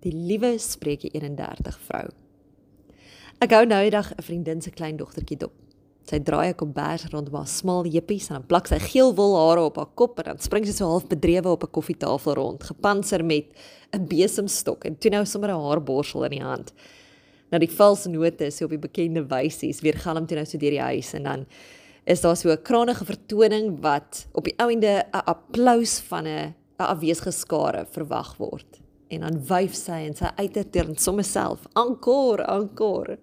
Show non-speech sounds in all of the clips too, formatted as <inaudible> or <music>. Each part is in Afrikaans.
Die liewe Spreuke 31 vrou. Ek hou nou eendag 'n vriendin se klein dogtertjie dop. Sy draai 'n kombers rondom haar smal jeppies en dan plak sy geel wol hare op haar kop en dan spring sy so half bedrewe op 'n koffietafel rond, gepantser met 'n besemstok en toe nou sommer 'n haarborsel in die hand. Nou die valse note so op die bekende wysies weer galm toe nou so deur die huis en dan is daar so 'n kranige vertoning wat op die ouende 'n applous van 'n 'n afwesige skare verwag word. En dan wyf sy en sy uiter in sommer self, "Ankor, ankor."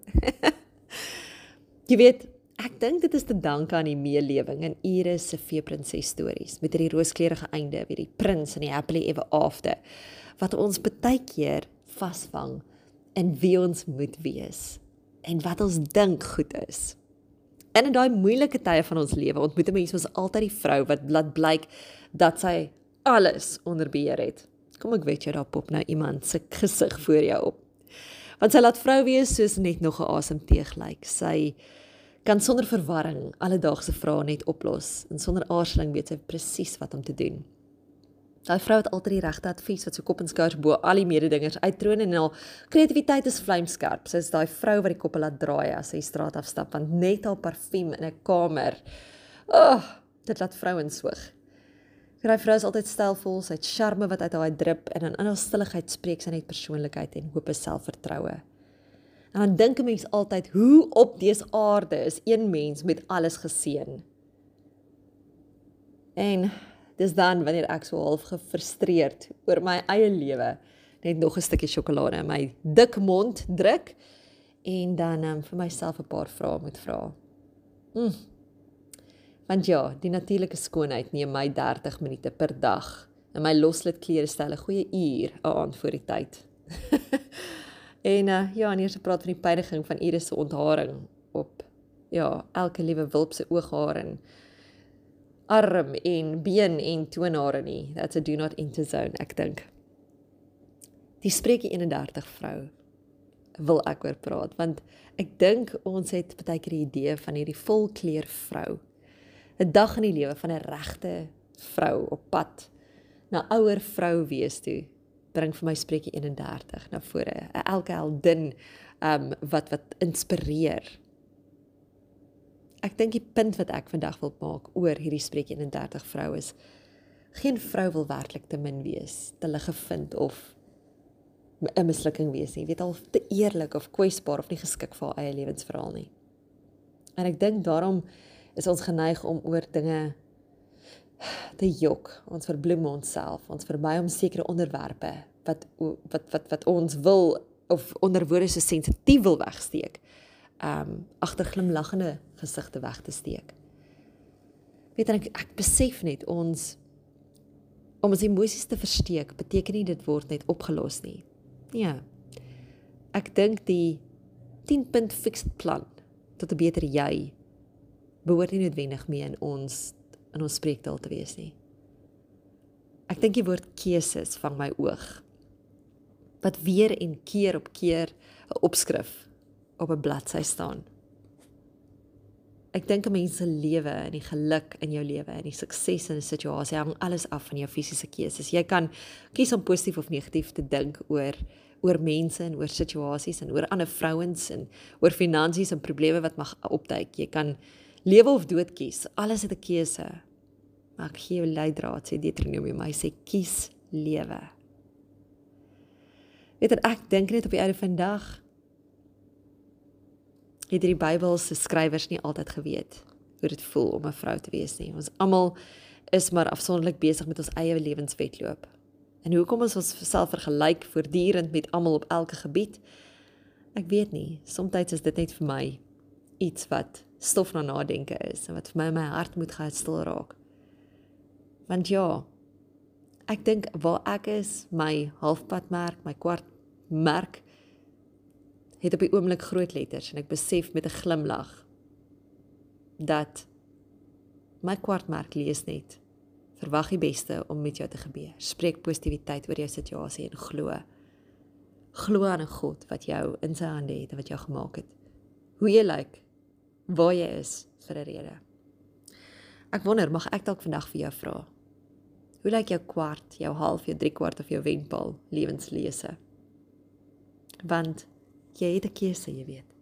<laughs> Jy weet, ek dink dit is te danke aan die meelewing in Iris se feeprins stories met hierdie rooskleurige einde, weer die prins en die happily ever after wat ons baie keer vasvang in wie ons moet wees en wat ons dink goed is. En in daai moeilike tye van ons lewe ontmoet 'n mens mos altyd die vrou wat laat blyk dat sy alles onder beheer het. Kom ek weet jy daar pop nou iemand se gesig voor jou op. Want sy laat vrou wees soos net nog 'n asemteug lyk. Sy kan sonder verwarring alledaagse vrae net oplos en sonder aarzeling weet sy presies wat om te doen. Daai vrou het altyd die regte advies wat sy kop en skouers bo al die mededingers uittroon en haar kreatiwiteit is vlamskerp. Sy is daai vrou wat die koppe laat draai as sy straat afstap want net haar parfuum in 'n kamer. Ag, oh, dit laat vrouens Sy vrou is altyd stylvol, sy het charme wat uit haar drup en in haar stilligheid spreek sy net persoonlikheid en hoop en selfvertroue. En dan dink 'n mens altyd, hoe op dese aarde is een mens met alles geseën? En dis dan wanneer ek so half gefrustreerd oor my eie lewe net nog 'n stukkie sjokolade in my dik mond druk en dan um, vir myself 'n paar vrae moet vra. Mm, Want ja, die natuurlike skoonheid neem my 30 minute per dag en my loslid klere stel 'n goeie uur aan voor die tyd. <laughs> en uh, ja, eers praat van die pyniging van Iris se ontharing op ja, elke liewe wulp se ooghare en arm en been en toonhare nie. That's a do not enter zone, ek dink. Die spreekie 31 vrou wil ek oor praat want ek dink ons het baie keer die idee van hierdie volkleur vrou 'n dag in die lewe van 'n regte vrou op pad na ouer vrou wees toe bring vir my spreekie 31 na vore. 'n elke heldin um wat wat inspireer. Ek dink die punt wat ek vandag wil maak oor hierdie spreekie 31 vrou is geen vrou wil werklik te min wees te lig gevind of 'n mislukking wees nie. Weet al te eerlik of kwesbaar of nie geskik vir haar eie lewensverhaal nie. En ek dink daarom is ons geneig om oor dinge te jok. Ons verbloem onsself. Ons verby om sekere onderwerpe wat wat wat wat ons wil of onder woorde so sensitief wil wegsteek. Um agter glimlaggende gesigte weg te steek. Weet ek ek besef net ons om ons emosies te versteek beteken nie dit word net opgelos nie. Nee. Ek dink die 10 punt fixed plan tot 'n beter jy behoort nie noodwendig mee in ons in ons spreektaal te wees nie. Ek dink die woord keuses vang my oog. Wat weer en keer op keer 'n opskrif op 'n bladsy staan. Ek dink 'n mens se lewe en die geluk in jou lewe en die sukses in 'n situasie hang alles af van jou fisiese keuses. Jy kan kies om positief of negatief te dink oor oor mense en oor situasies en oor ander vrouens en oor finansies en probleme wat mag opduik. Jy kan lewe of dood kies. Alles het 'n keuse. Maar ek gee jou leidraad sê Deuteronomium, hy sê kies lewe. Weet jy ek dink net op die einde van dag het die Bybel se skrywers nie altyd geweet hoe dit voel om 'n vrou te wees nie. Ons almal is maar afsonderlik besig met ons eie lewenswetloop. En hoekom ons onsself vergelyk voortdurend met almal op elke gebied? Ek weet nie. Somstyds is dit net vir my iets wat stof na nadenke is en wat vir my my hart moet gaan stil raak. Want ja, ek dink waar ek is, my halfpadmerk, my kwart merk het op die oomblik groot letters en ek besef met 'n glimlag dat my kwartmerk lees net verwag die beste om met jou te gebeur. Spreek positiwiteit oor jou situasie en glo. Glo aan 'n God wat jou in sy hande het en wat jou gemaak het. Hoe jy lyk, like, waar jy is vir 'n rede. Ek wonder, mag ek dalk vandag vir jou vra? Hoe lyk jou kwart, jou half, jou drie kwart of jou wenpaal lewenslese? Want jy het 'n keuse, jy weet.